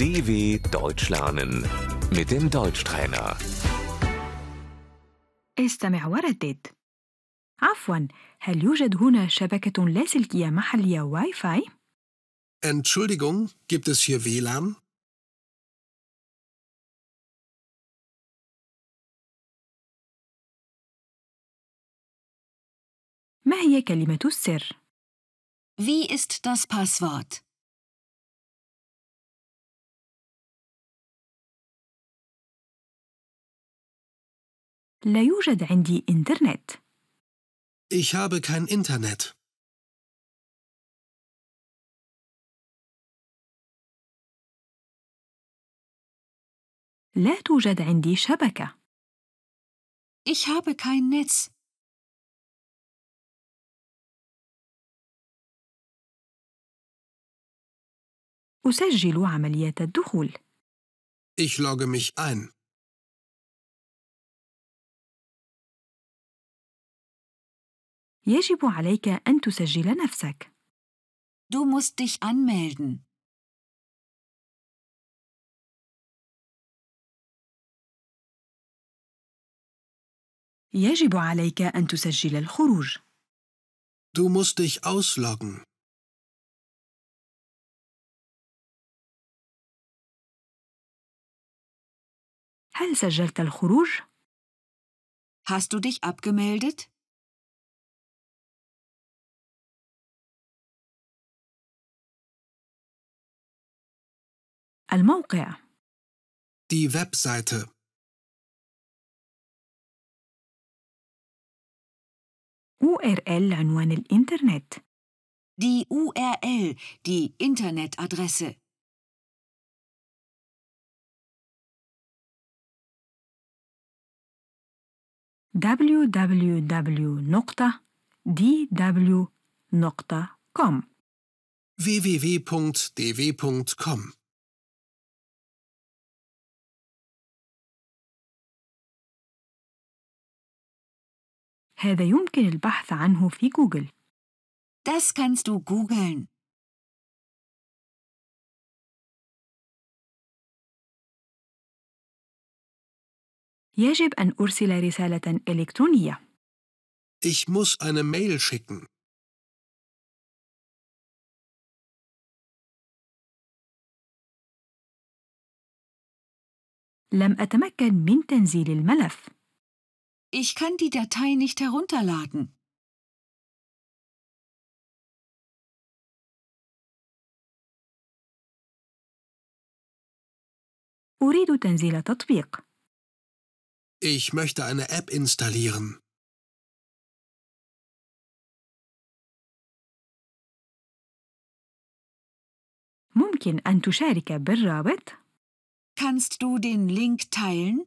DW Deutsch lernen mit dem Deutschtrainer. استمع وردد عفوا هل يوجد هنا شبكة لاسلكية محلية واي فاي؟ Entschuldigung, gibt es hier WLAN? ما هي كلمة السر؟ Wie ist das Passwort? لا يوجد عندي إنترنت Ich habe kein Internet. لا توجد عندي شبكة Ich habe kein Netz. أسجل عملية الدخول Ich logge mich ein. يجب عليك أن تسجل نفسك Du musst dich anmelden. يجب عليك أن تسجل الخروج Du musst dich ausloggen. هل سجلت الخروج؟ Hast du dich abgemeldet? الموقع Die Webseite. URL عنوان الإنترنت Die URL, die Internetadresse. www.dw.com www.dw.com. هذا يمكن البحث عنه في جوجل Das kannst du googeln. يجب أن أرسل رسالة إلكترونية Ich muss eine Mail schicken. لم أتمكن من تنزيل الملف Ich kann die Datei nicht herunterladen. أريد تنزيل تطبيق Ich möchte eine App installieren. ممكن أن تشارك بالرابط Kannst du den Link teilen?